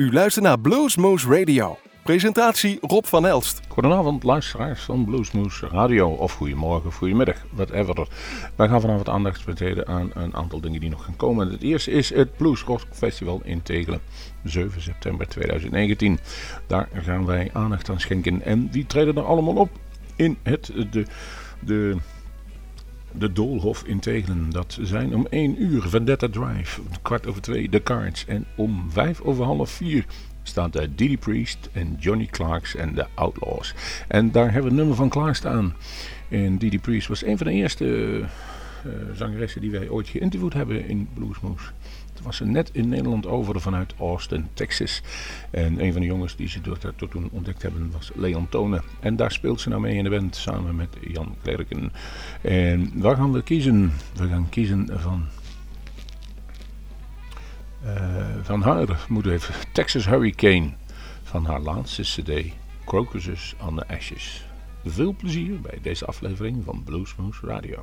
U luistert naar Bluesmoose Radio. Presentatie Rob van Elst. Goedenavond luisteraars van Bluesmoose Radio. Of goedemorgen of goedemiddag, whatever. Wij gaan vanavond aandacht besteden aan een aantal dingen die nog gaan komen. Het eerste is het Blues Rock Festival in Tegelen. 7 september 2019. Daar gaan wij aandacht aan schenken. En wie treden er allemaal op in het... De, de de Doolhof in Tegelen. Dat zijn om 1 uur Vendetta Drive, kwart over 2 The Cards. En om 5 over half 4 staat daar Diddy Priest en Johnny Clarks en de Outlaws. En daar hebben we een nummer van klaarstaan. En Diddy Priest was een van de eerste uh, zangeressen die wij ooit geïnterviewd hebben in Bluesmoose was ze net in Nederland over vanuit Austin, Texas. En een van de jongens die ze tot toen ontdekt hebben was Leon Tonen. En daar speelt ze nou mee in de band samen met Jan Klerken. En waar gaan we kiezen? We gaan kiezen van... Uh, van haar, moet even, Texas Hurricane. Van haar laatste cd, Crocuses on the Ashes. Veel plezier bij deze aflevering van Bluesmoose Radio.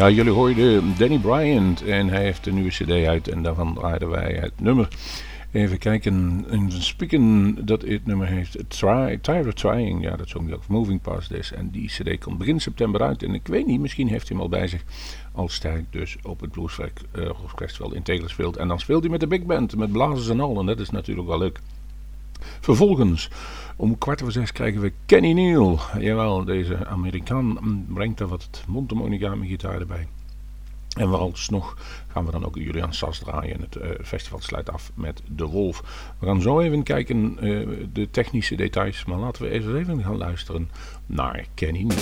Ja, jullie hoorden Danny Bryant en hij heeft een nieuwe cd uit en daarvan draaiden wij het nummer. Even kijken, in spieken dat het nummer heeft Try, of Trying, ja dat zong hij ook, Moving Past This. En die cd komt begin september uit en ik weet niet, misschien heeft hij hem al bij zich. Als sterk dus op het Bluesflag uh, Festival in Tegel speelt. En dan speelt hij met de big band, met blazers en al en dat is natuurlijk wel leuk. Vervolgens, om kwart over zes krijgen we Kenny Neal. Jawel, deze Amerikaan brengt daar wat mondharmonica gitaar erbij. En nog gaan we dan ook Julian Sas draaien. Het uh, festival sluit af met De Wolf. We gaan zo even kijken uh, de technische details. Maar laten we even, even gaan luisteren naar Kenny Neal.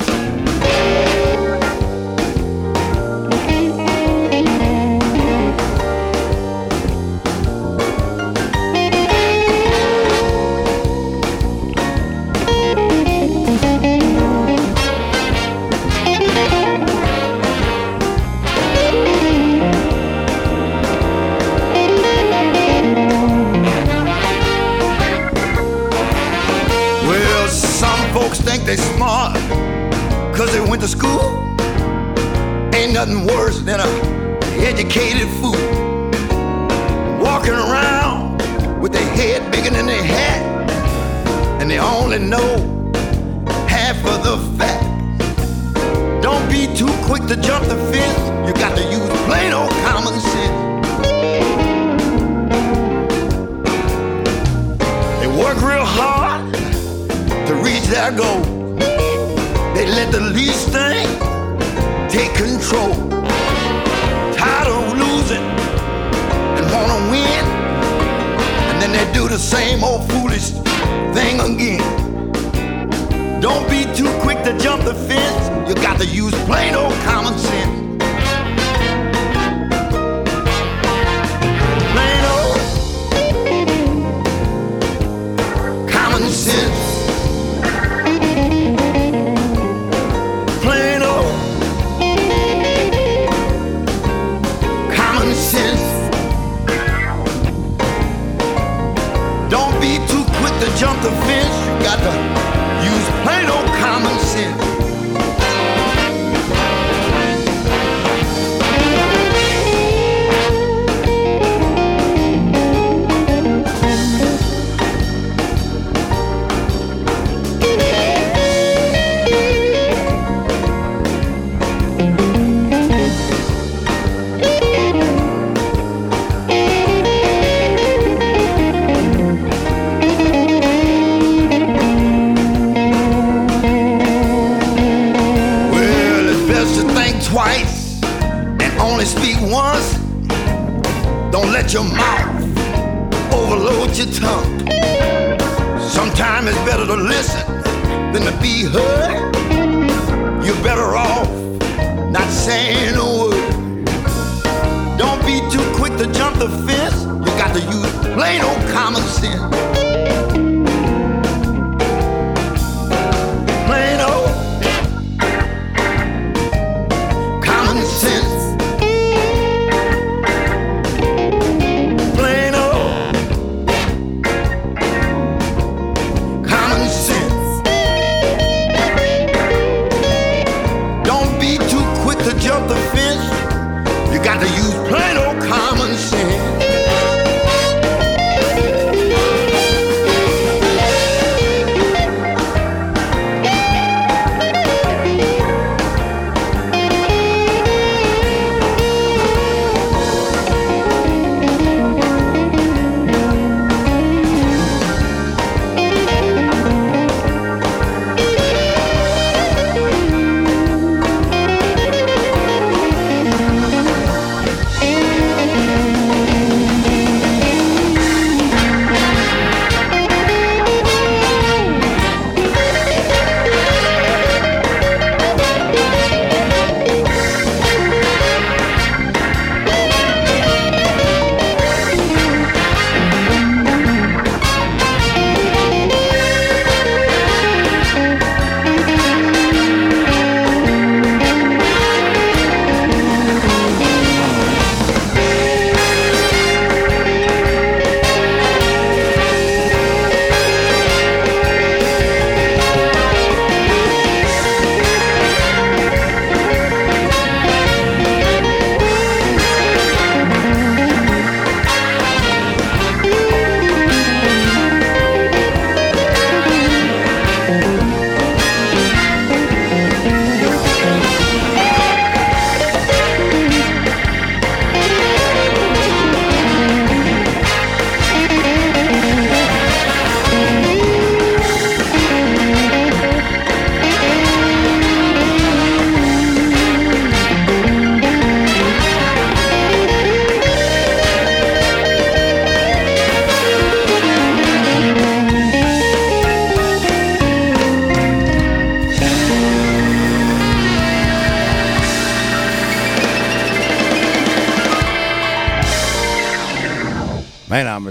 Their goal. They let the least thing take control. Tired of losing and wanna win, and then they do the same old foolish thing again. Don't be too quick to jump the fence. You got to use plain old common sense. Don't your mouth overload your tongue. Sometimes it's better to listen than to be heard. You're better off not saying a word. Don't be too quick to jump the fence. You got to use plain old common sense.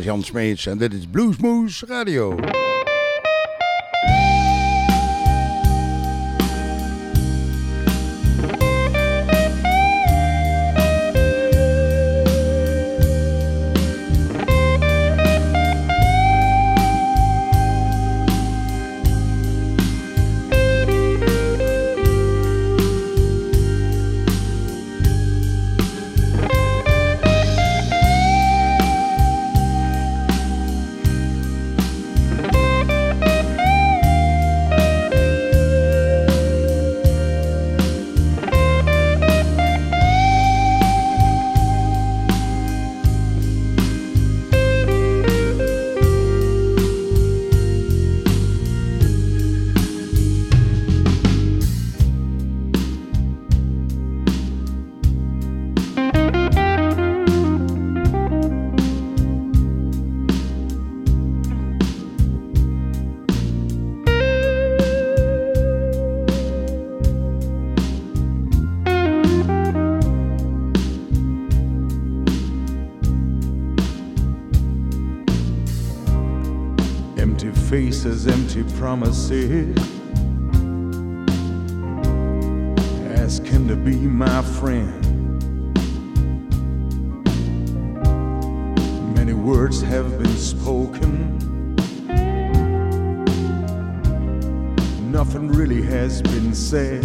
Jan Smeets en dit is Bluesmoose Radio. Empty promises. Ask him to be my friend. Many words have been spoken. Nothing really has been said.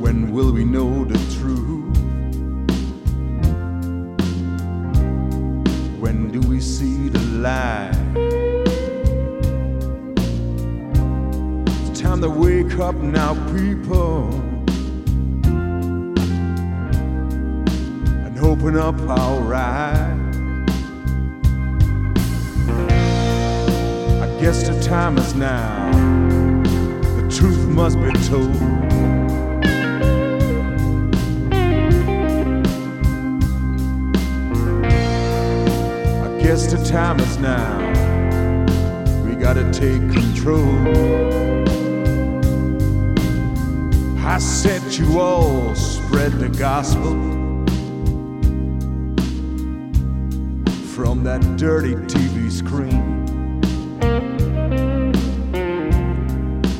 When will we know the truth? Wake up now, people, and open up our eyes. I guess the time is now. The truth must be told. I guess the time is now. We gotta take control. I said you all spread the gospel from that dirty TV screen.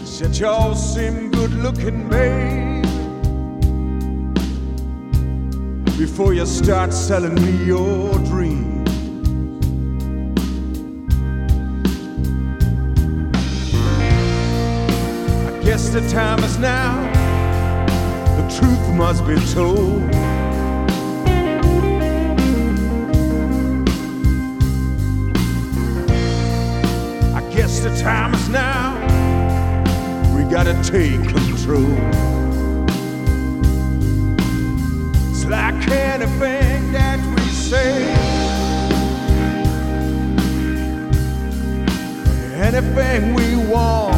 Said y'all seem good looking, babe. Before you start selling me your dream. I guess the time is now. Truth must be told. I guess the time is now. We gotta take control. It's like anything that we say, anything we want.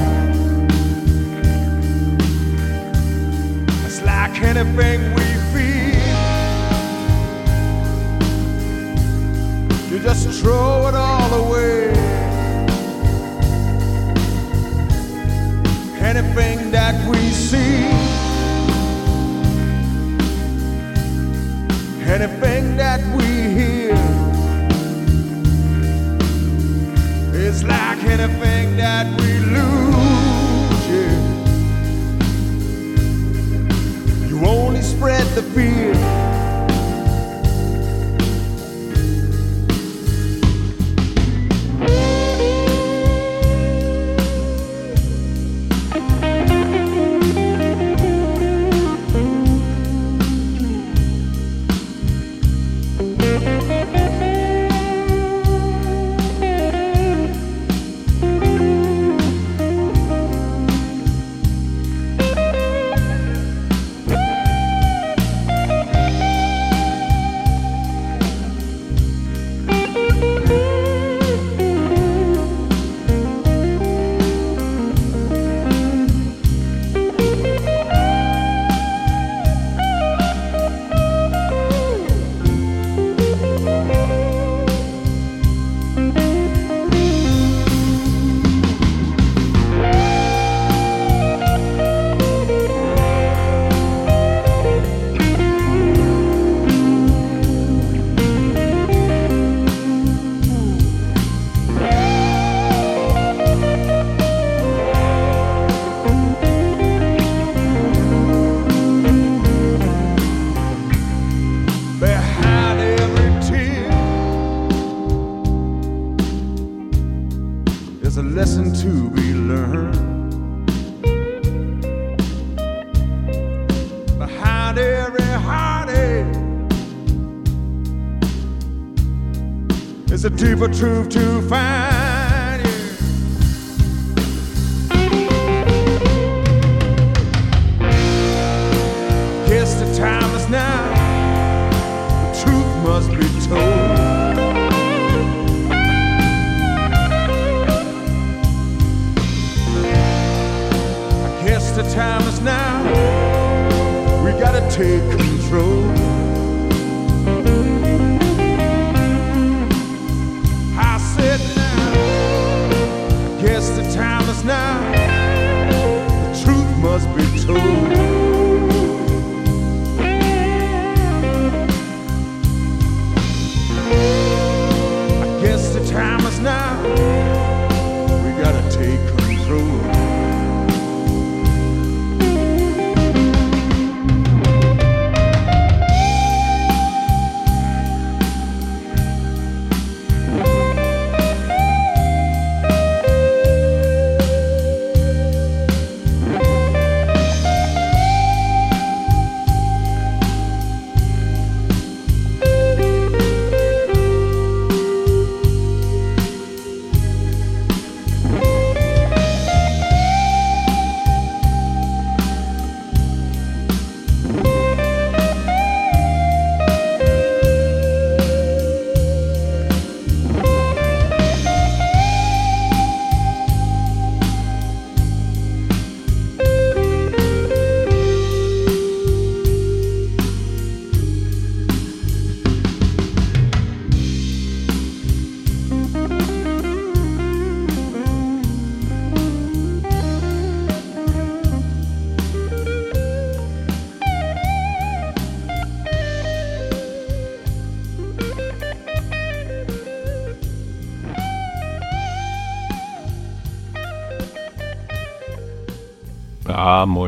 Anything we feel. You just throw it all away. Anything that we see, anything that we hear, it's like anything that we lose. Spread the fear.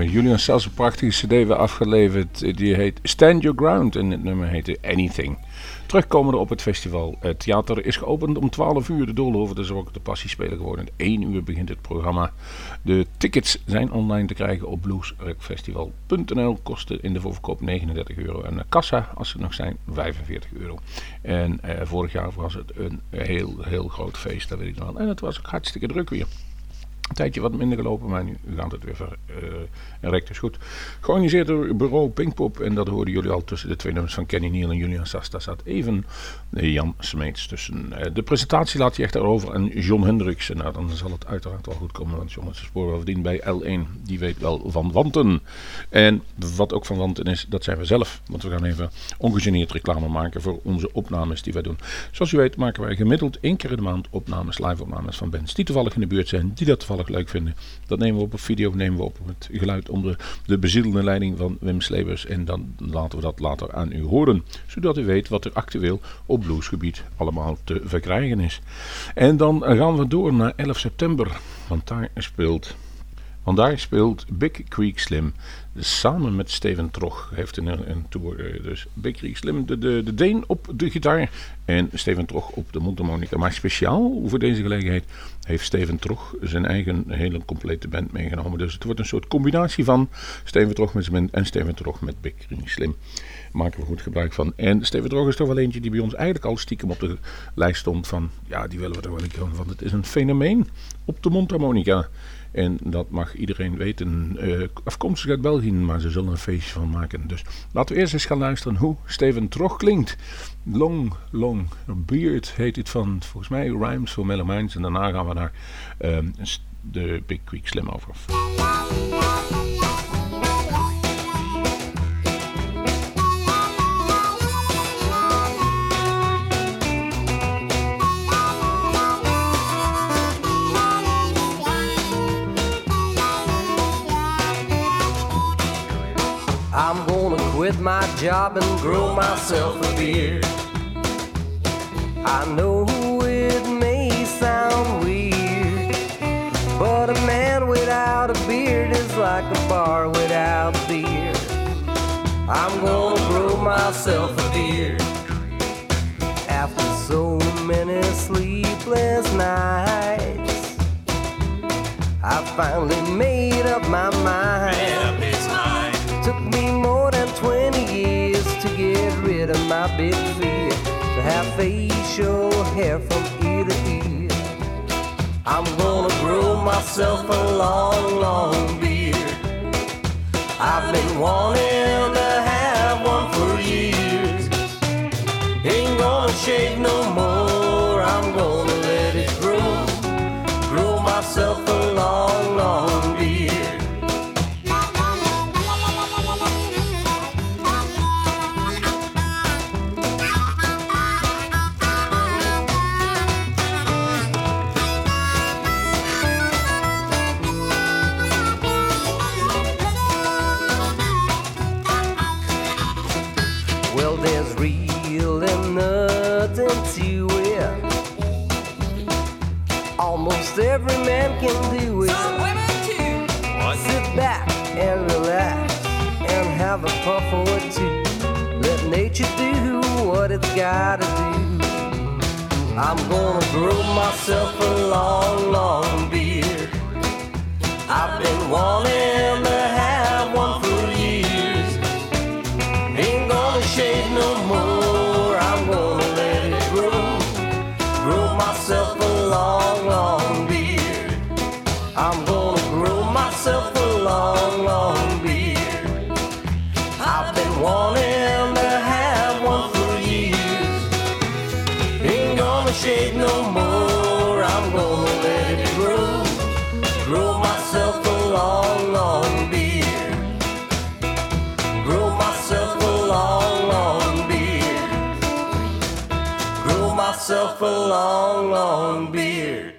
Julian zelfs een prachtige cd weer afgeleverd. Die heet Stand Your Ground en het nummer heette Anything. Terugkomende op het festival. Het theater is geopend om 12 uur. De Doolhoven is ook de passiespeler geworden. 1 uur begint het programma. De tickets zijn online te krijgen op bluesrockfestival.nl. Kosten in de voorverkoop 39 euro. En de kassa, als ze nog zijn, 45 euro. En eh, vorig jaar was het een heel, heel groot feest. Dat weet ik wel. En het was ook hartstikke druk weer. Een tijdje wat minder gelopen, maar nu gaat het weer ver, uh, rekt dus goed. Georganiseerd door bureau Pinkpop. En dat hoorden jullie al tussen de twee nummers van Kenny Neal en Julian Sasta. zat even Jan Smeets tussen. Uh, de presentatie laat je echt erover aan John Hendricks. En nou, dan zal het uiteraard wel goed komen. Want John het spoor wel verdiend bij L1. Die weet wel van wanten. En wat ook van wanten is, dat zijn we zelf. Want we gaan even ongegeneerd reclame maken voor onze opnames die wij doen. Zoals u weet maken wij gemiddeld één keer in de maand opnames, live opnames van bands. Die toevallig in de buurt zijn, die dat toevallig leuk vinden. Dat nemen we op op video, nemen we op het geluid onder de bezielende leiding van Wim Slebers. En dan laten we dat later aan u horen. Zodat u weet wat er actueel op bluesgebied allemaal te verkrijgen is. En dan gaan we door naar 11 september. Want daar speelt want daar speelt Big Creek Slim samen met Steven Trog. Heeft een, een tour. Eh, dus Big Creek Slim, de, de, de Deen op de gitaar. En Steven Trog op de mondharmonica. Maar speciaal voor deze gelegenheid heeft Steven Trog zijn eigen hele complete band meegenomen. Dus het wordt een soort combinatie van Steven Trog met zijn band en Steven Trog met Big Creek Slim. Maken we goed gebruik van. En Steven Trog is toch wel eentje die bij ons eigenlijk al stiekem op de lijst stond van... Ja, die willen we er wel een keer van. Want het is een fenomeen op de mondharmonica. En dat mag iedereen weten. Uh, afkomstig uit België, maar ze zullen een feestje van maken. Dus laten we eerst eens gaan luisteren hoe Steven Trog klinkt. Long, Long Beard heet het van, volgens mij, Rhymes for Mellow. En daarna gaan we naar uh, de Big Quick Slim over. I'm gonna quit my job and grow myself a beard. I know it may sound weird, but a man without a beard is like a bar without beer. I'm gonna grow myself a beard. After so many sleepless nights, I finally made up my mind. My big fear. To have facial hair from ear to ear. I'm gonna grow myself a long, long beard. I've been wanting nature do what it's gotta do. I'm gonna grow myself a long, long beard. I've been wanting to a long, long beard.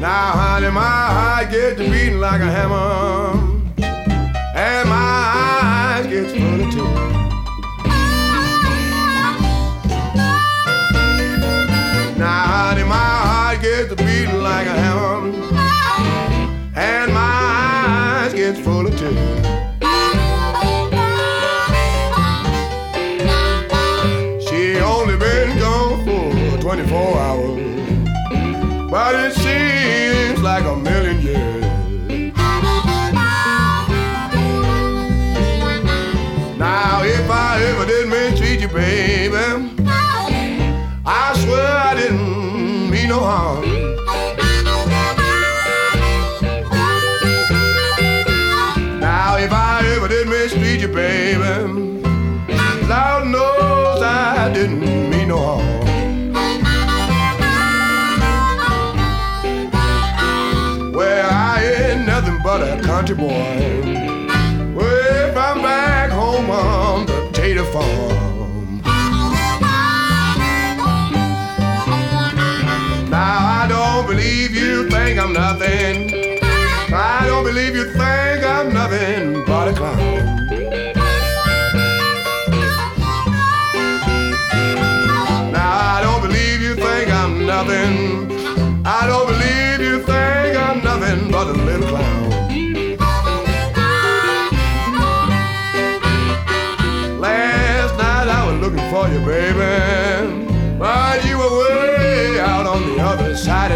Now, honey, my heart gets beating like a hammer, boy.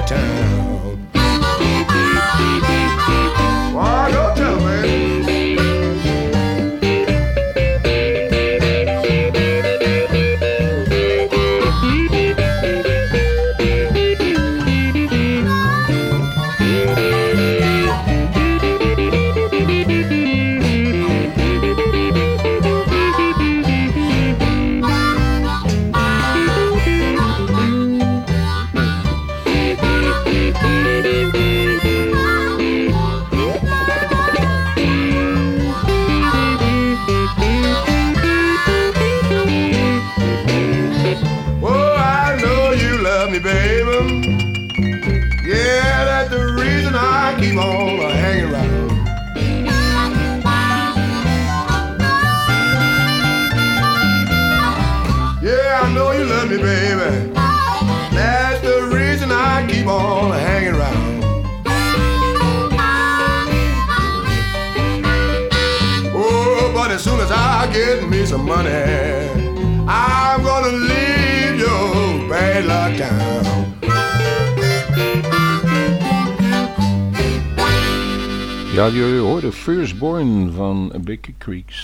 Other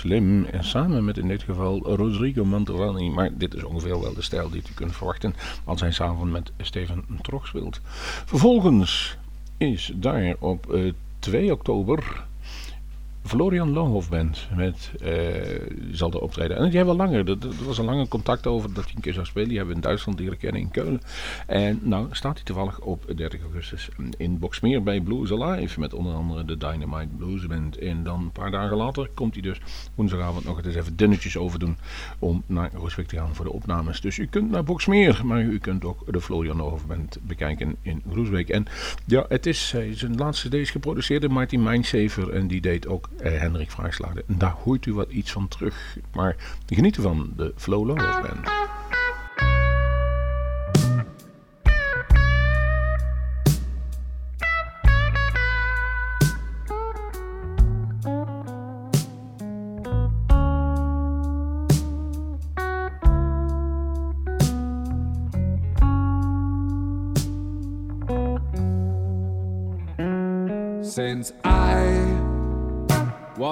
Slim. En samen met in dit geval Rodrigo Mantovani. Maar dit is ongeveer wel de stijl die u kunt verwachten. als hij samen met Steven Trox speelt. Vervolgens is daar op eh, 2 oktober Florian Loonhoff Band met, eh, zal er optreden. En die hebben we langer, dat, was een lange contact over dat hij een keer zou spelen. Die hebben we in Duitsland leren kennen, in Keulen. En nou staat hij toevallig op 30 augustus in Boxmeer bij Blues Alive. Met onder andere de Dynamite Blues Band. En dan een paar dagen later komt hij dus woensdagavond nog eens even dunnetjes overdoen. Om naar Rooswijk te gaan voor de opnames. Dus u kunt naar Boxmeer, maar u kunt ook de Florian Loonhoff Band bekijken in Groesbeek. En ja, het is zijn laatste deze geproduceerde Martin Mindsaver. En die deed ook eh, Hendrik Vraagslagen. En daar hoort u wat iets van terug. Maar geniet van de Flow Loonhoff Band.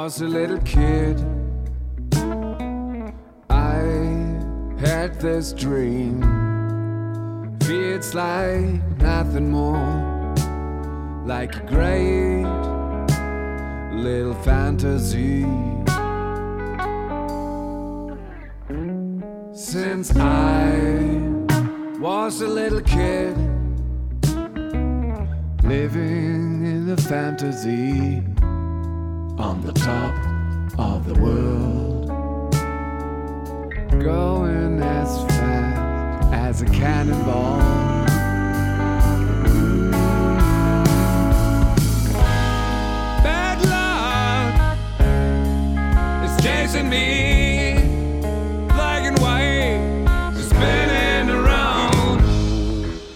Was a little kid, I had this dream. Feels like nothing more, like a great little fantasy. Since I was a little kid, living in a fantasy on the top of the world. Going as fast as a cannonball. chasing me. Black and white, spinning around.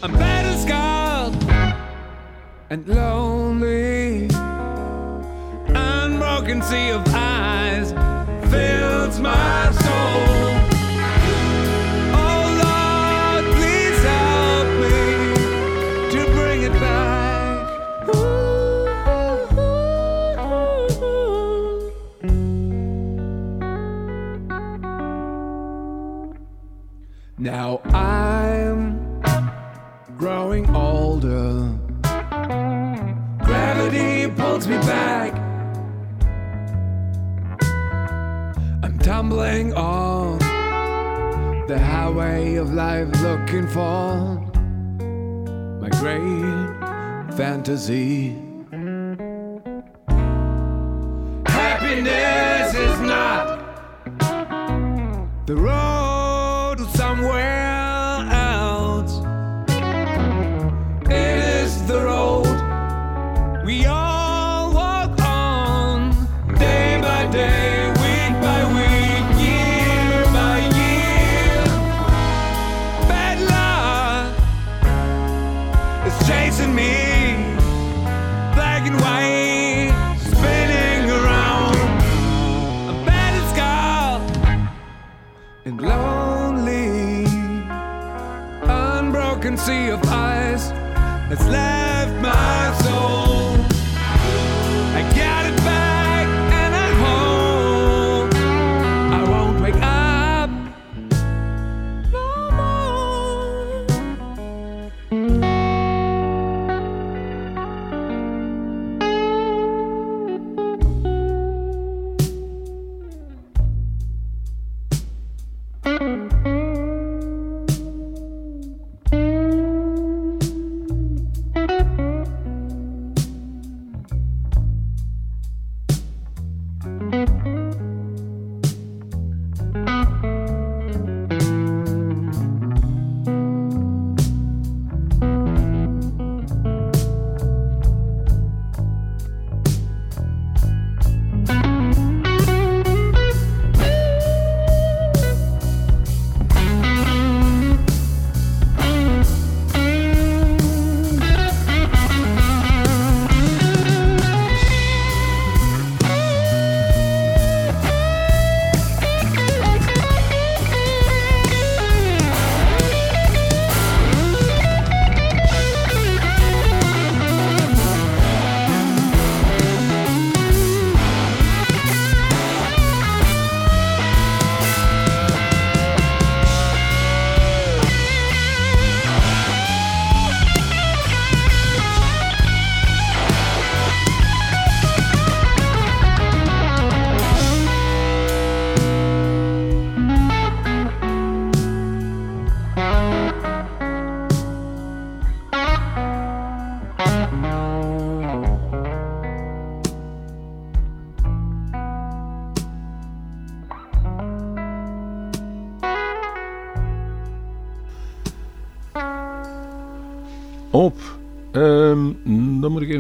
I'm battle scarred and lonely. Sea of eyes fills my soul.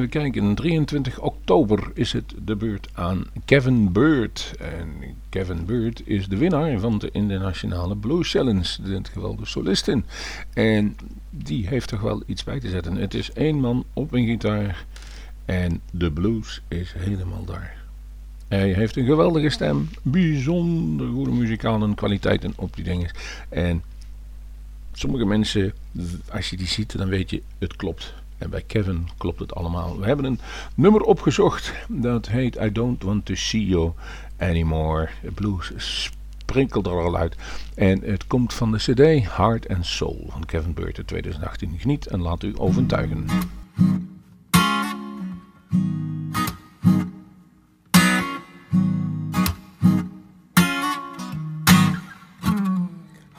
Kijken, 23 oktober is het de beurt aan Kevin Bird. En Kevin Bird is de winnaar van de Internationale Blues Challenge, in dit geval de solistin. En die heeft toch wel iets bij te zetten. Het is één man op een gitaar en de blues is helemaal daar. Hij heeft een geweldige stem, bijzonder goede muzikale kwaliteiten op die dingen. En sommige mensen, als je die ziet, dan weet je, het klopt. En bij Kevin klopt het allemaal. We hebben een nummer opgezocht, dat heet I Don't Want To See You Anymore. Blues sprinkelt er al uit. En het komt van de cd Heart and Soul van Kevin Burt in 2018. Geniet en laat u overtuigen.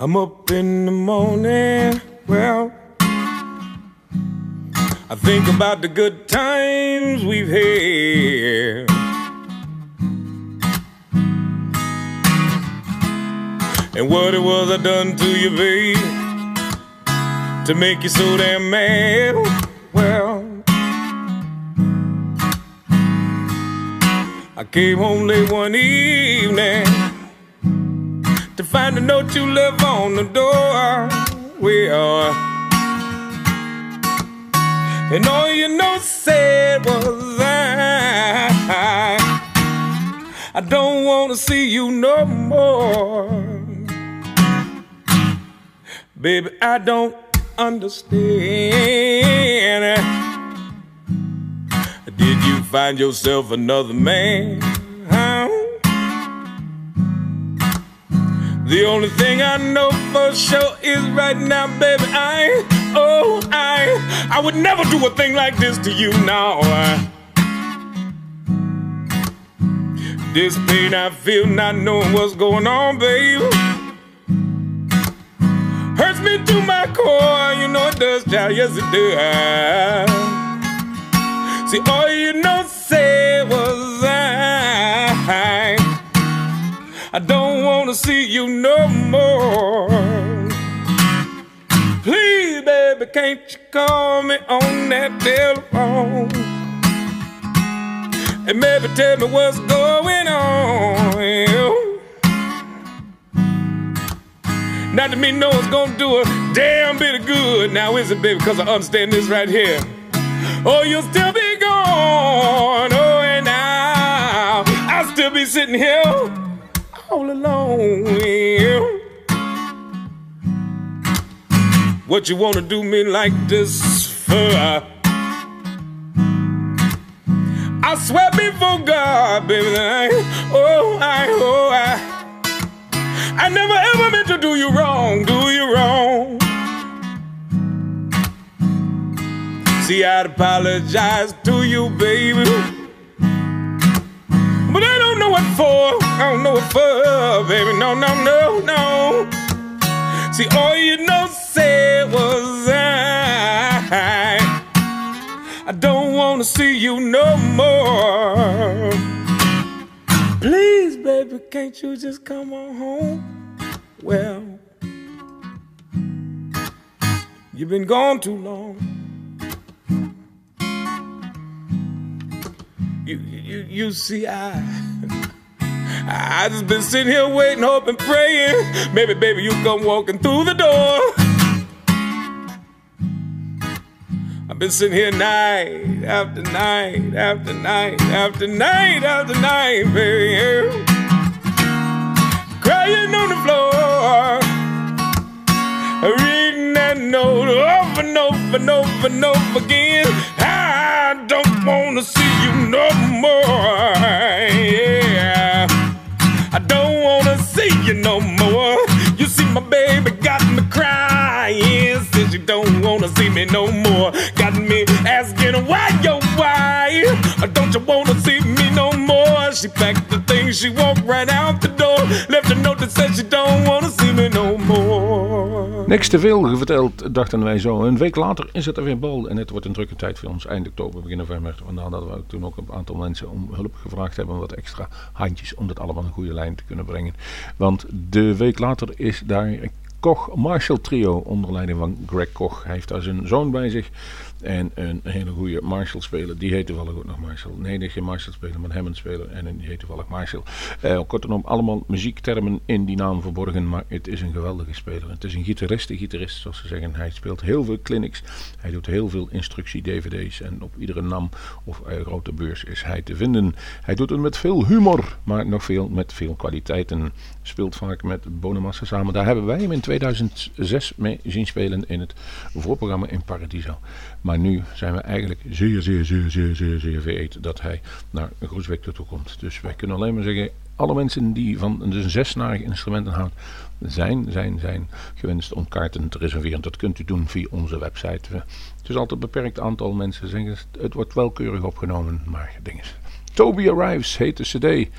I'm up in the morning, well, I think about the good times we've had. And what it was I done to you, babe, to make you so damn mad. Well, I came home late one evening to find a note you left on the door. Well, And all you know said was I, I don't want to see you no more. Baby, I don't understand. Did you find yourself another man? The only thing I know for sure is right now, baby, I, oh, I, I would never do a thing like this to you now. This pain I feel not knowing what's going on, baby. Hurts me to my core, you know it does, child, yes it does. See, all you know say was I. I don't wanna see you no more. Can't you call me on that telephone? And maybe tell me what's going on. Not to me know it's gonna do a damn bit of good. Now is it, baby? Because I understand this right here. Oh, you'll still be gone. Oh, and now I'll still be sitting here all alone. What you wanna do me like this for? I swear before God, baby, I, oh, I, oh, I, I never ever meant to do you wrong, do you wrong. See, I'd apologize to you, baby. But I don't know what for. I don't know what for, baby. No, no, no, no. See, all you know said was I. I don't want to see you no more. Please, baby, can't you just come on home? Well, you've been gone too long. You, you, you see, I, I just been sitting here waiting, hoping, praying. Maybe, baby, you come walking through the door. I've been sitting here night after night after night after night after night, baby. Crying on the floor, reading that note over and over and over and over again. I don't wanna see you no more. Yeah. I don't wanna see you no more. You see, my baby got me crying. Since you don't wanna see me no more. Wanna see me no more? She packed the things, she walked right out the door. Left a note that said she don't wanna see me no more. Niks te veel verteld, dachten wij zo. Een week later is het er weer bol en het wordt een drukke tijd voor ons. Eind oktober, begin november. Vandaar dat we toen ook een aantal mensen om hulp gevraagd hebben. Wat extra handjes om dat allemaal een goede lijn te kunnen brengen. Want de week later is daar Koch Marshall Trio onder leiding van Greg Koch. Hij heeft daar zijn zoon bij zich. En een hele goede Marshall speler. Die heet toevallig ook nog Marshall. Nee, niet geen Marshall speler, maar een Hammond speler. En die heet toevallig Marshall. Eh, kortom, allemaal muziektermen in die naam verborgen. Maar het is een geweldige speler. Het is een gitarist, een gitarist zoals ze zeggen. Hij speelt heel veel clinics. Hij doet heel veel instructie-dvd's. En op iedere NAM of uh, grote beurs is hij te vinden. Hij doet het met veel humor, maar nog veel met veel kwaliteiten. Speelt vaak met Bonamassa samen. Daar hebben wij hem in 2006 mee zien spelen in het voorprogramma in Paradiso. Maar nu zijn we eigenlijk zeer, zeer, zeer, zeer, zeer, zeer vereerd dat hij naar Groesbeek toe komt. Dus wij kunnen alleen maar zeggen, alle mensen die van een zesnarige instrumenten houden, zijn, zijn, zijn gewenst om kaarten te reserveren. Dat kunt u doen via onze website. Het is altijd een beperkt aantal mensen. Het wordt wel keurig opgenomen, maar ding is. Toby Arrives heet de cd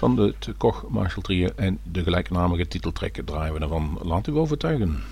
van de Koch Marshall Trio en de gelijknamige titeltrack draaien we ervan. Laat u overtuigen.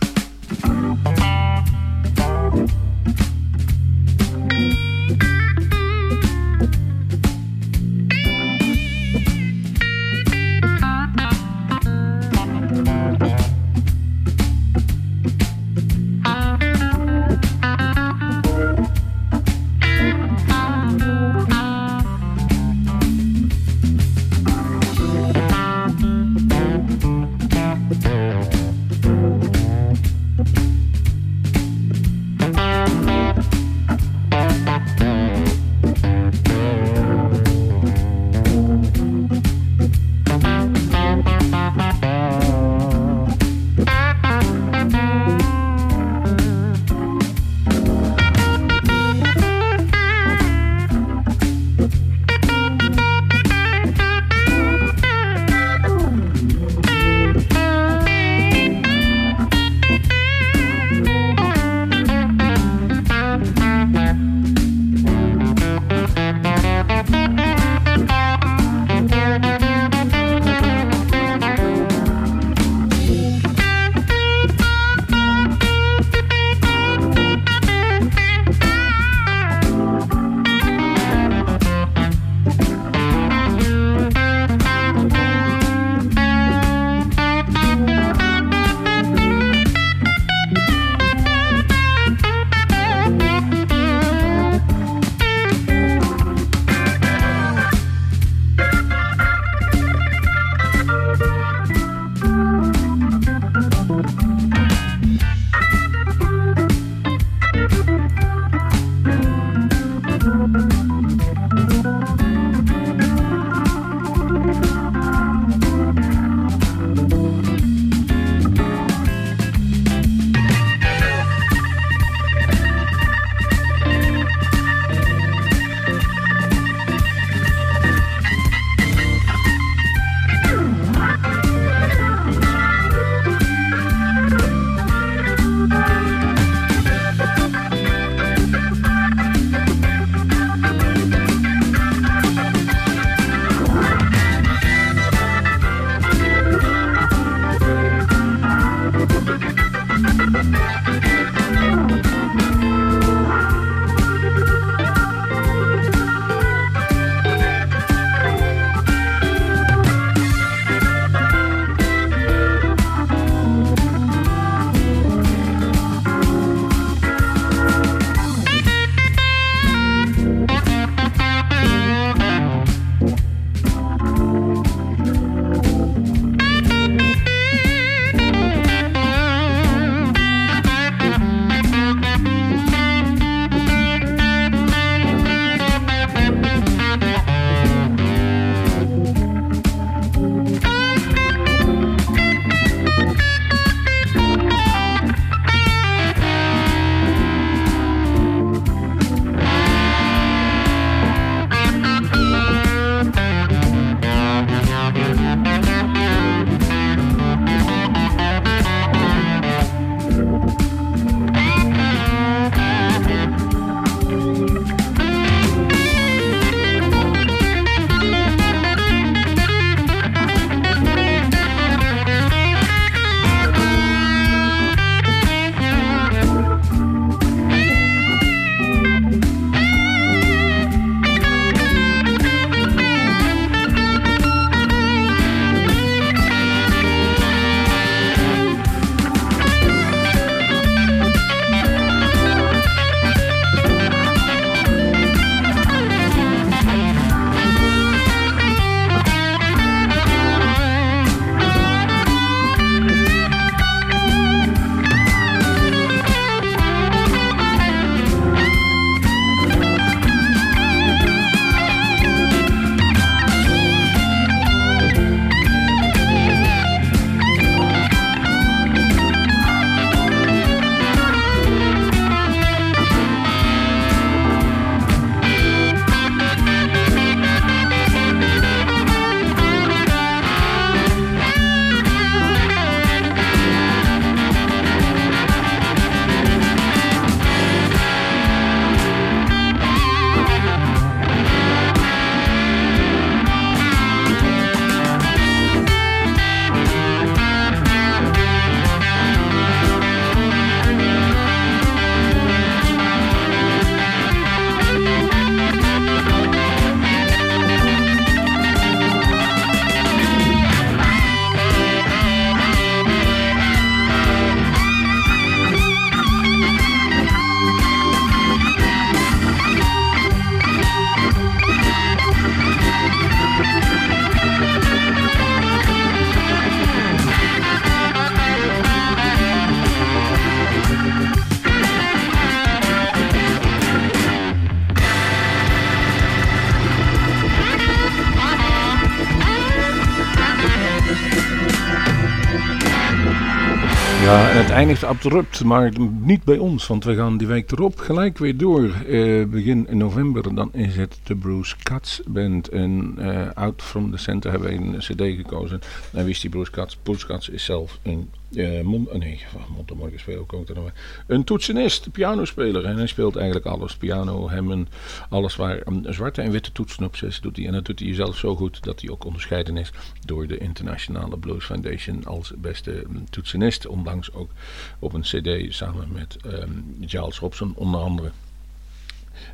Ja, het eindigt abrupt, maar niet bij ons, want we gaan die week erop gelijk weer door. Eh, begin november, dan is het de Bruce Katz Band. En eh, Out from the Center hebben we een cd gekozen. En is die Bruce Katz? Bruce Katz is zelf een eh eh, nee, Montemorgen ook. Een toetsenist, pianospeler. En hij speelt eigenlijk alles. Piano, hemmen, alles waar um, zwarte en witte toetsen op zes doet hij. En dat doet hij zelf zo goed dat hij ook onderscheiden is door de Internationale Blues Foundation als beste um, toetsenist. Ondanks ook op een cd samen met um, Giles Robson onder andere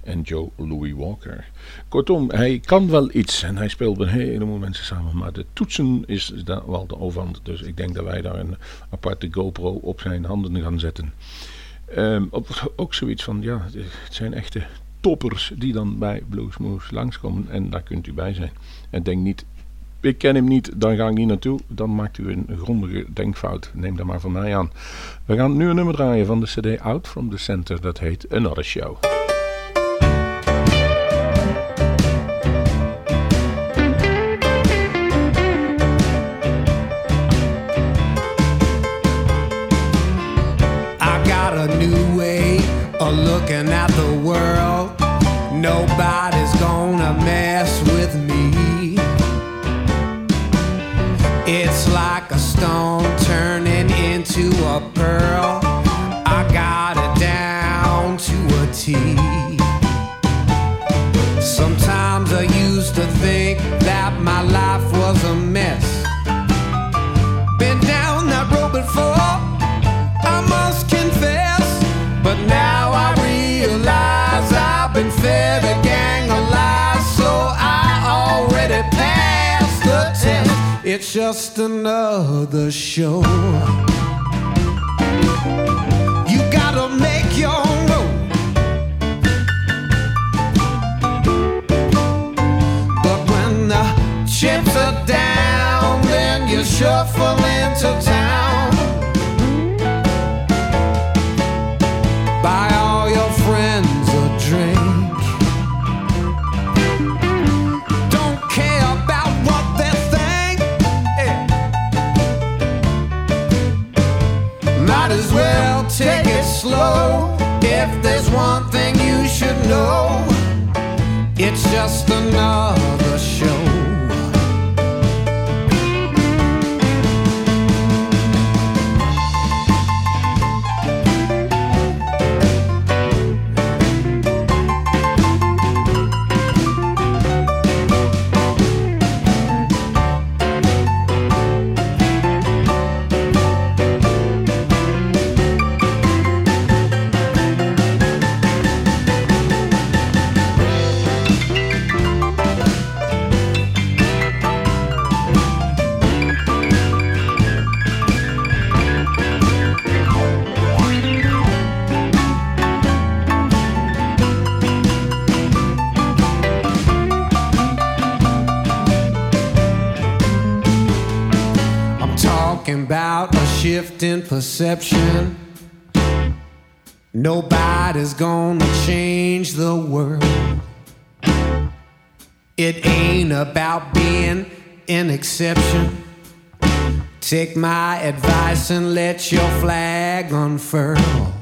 en Joe Louis Walker. Kortom, hij kan wel iets en hij speelt een heleboel mensen samen, maar de toetsen is daar wel de overhand. Dus ik denk dat wij daar een aparte GoPro op zijn handen gaan zetten. Um, op, ook zoiets van, ja, het zijn echte toppers die dan bij Bluesmoose langskomen en daar kunt u bij zijn. En denk niet, ik ken hem niet, dan ga ik niet naartoe. Dan maakt u een grondige denkfout. Neem dat maar van mij aan. We gaan nu een nummer draaien van de CD Out from the Center. Dat heet Another Show. Nobody's gonna mess with me. It's like a stone turning into a pearl. Just another show. You gotta make your own road. But when the chips are down, then you shuffle into town. It's just another about a shift in perception. Nobody's gonna change the world. It ain't about being an exception. Take my advice and let your flag unfurl.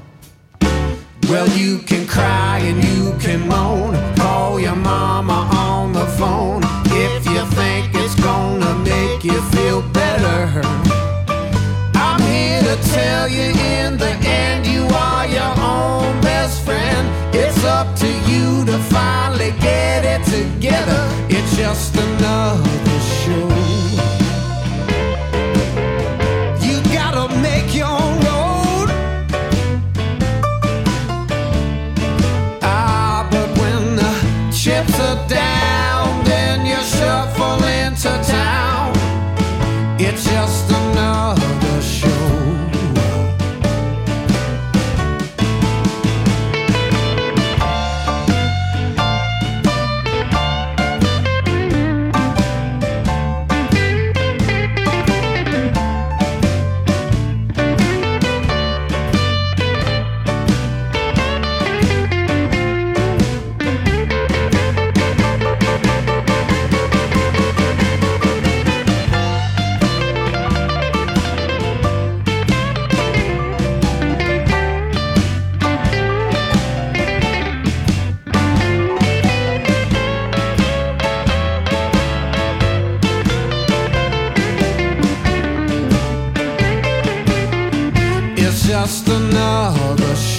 Well, you can cry and you can moan. Call your mama on the phone if you think it's gonna make you you in the end, you are your own best friend. It's up to you to finally get it together. It's just another show.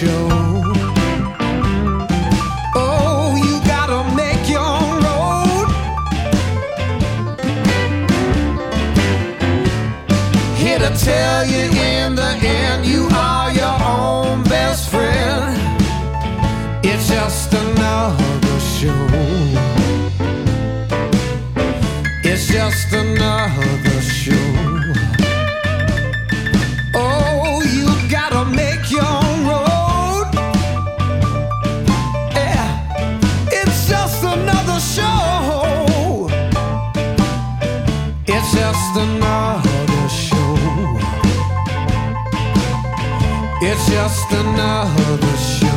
Oh, tell you in the end, you are your own best friend. It's just another show. It's just another just another show.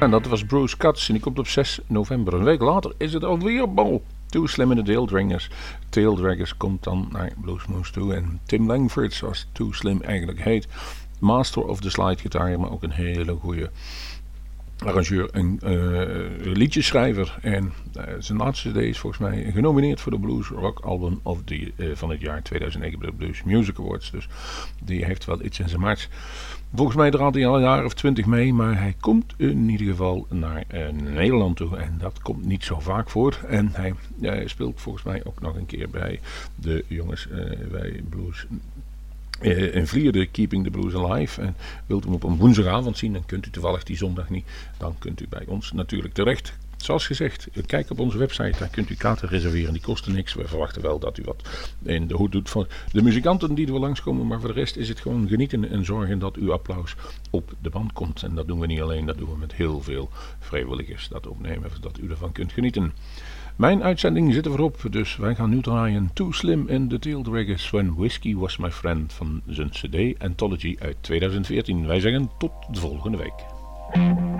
En dat was Bruce Katz en die komt op 6 november. Een week later is het alweer bal. Too Slim in de Taildraggers. Taildraggers komt dan naar Bluesmoose toe. En Tim Langford, zoals Too Slim eigenlijk heet. Master of the slide guitar, maar ook een hele goede arrangeur en uh, liedjeschrijver. En uh, zijn laatste CD is volgens mij genomineerd voor de Blues Rock Album of the, uh, van het jaar 2009 bij de Blues Music Awards. Dus die heeft wel iets in zijn mars. Volgens mij draait hij al een jaar of twintig mee, maar hij komt in ieder geval naar Nederland toe. En dat komt niet zo vaak voor. En hij speelt volgens mij ook nog een keer bij de jongens bij Blues in Vlierde Keeping the Blues Alive. En wilt u hem op een woensdagavond zien, dan kunt u toevallig die zondag niet. Dan kunt u bij ons natuurlijk terecht. Zoals gezegd, kijk op onze website, daar kunt u kaarten reserveren. Die kosten niks. We verwachten wel dat u wat in de hoed doet van de muzikanten die er langskomen. Maar voor de rest is het gewoon genieten en zorgen dat uw applaus op de band komt. En dat doen we niet alleen, dat doen we met heel veel vrijwilligers dat opnemen, zodat u ervan kunt genieten. Mijn uitzending zit er dus wij gaan nu draaien Too Slim in the Taildraggers When Whiskey Was My Friend van zijn CD Anthology uit 2014. Wij zeggen tot de volgende week.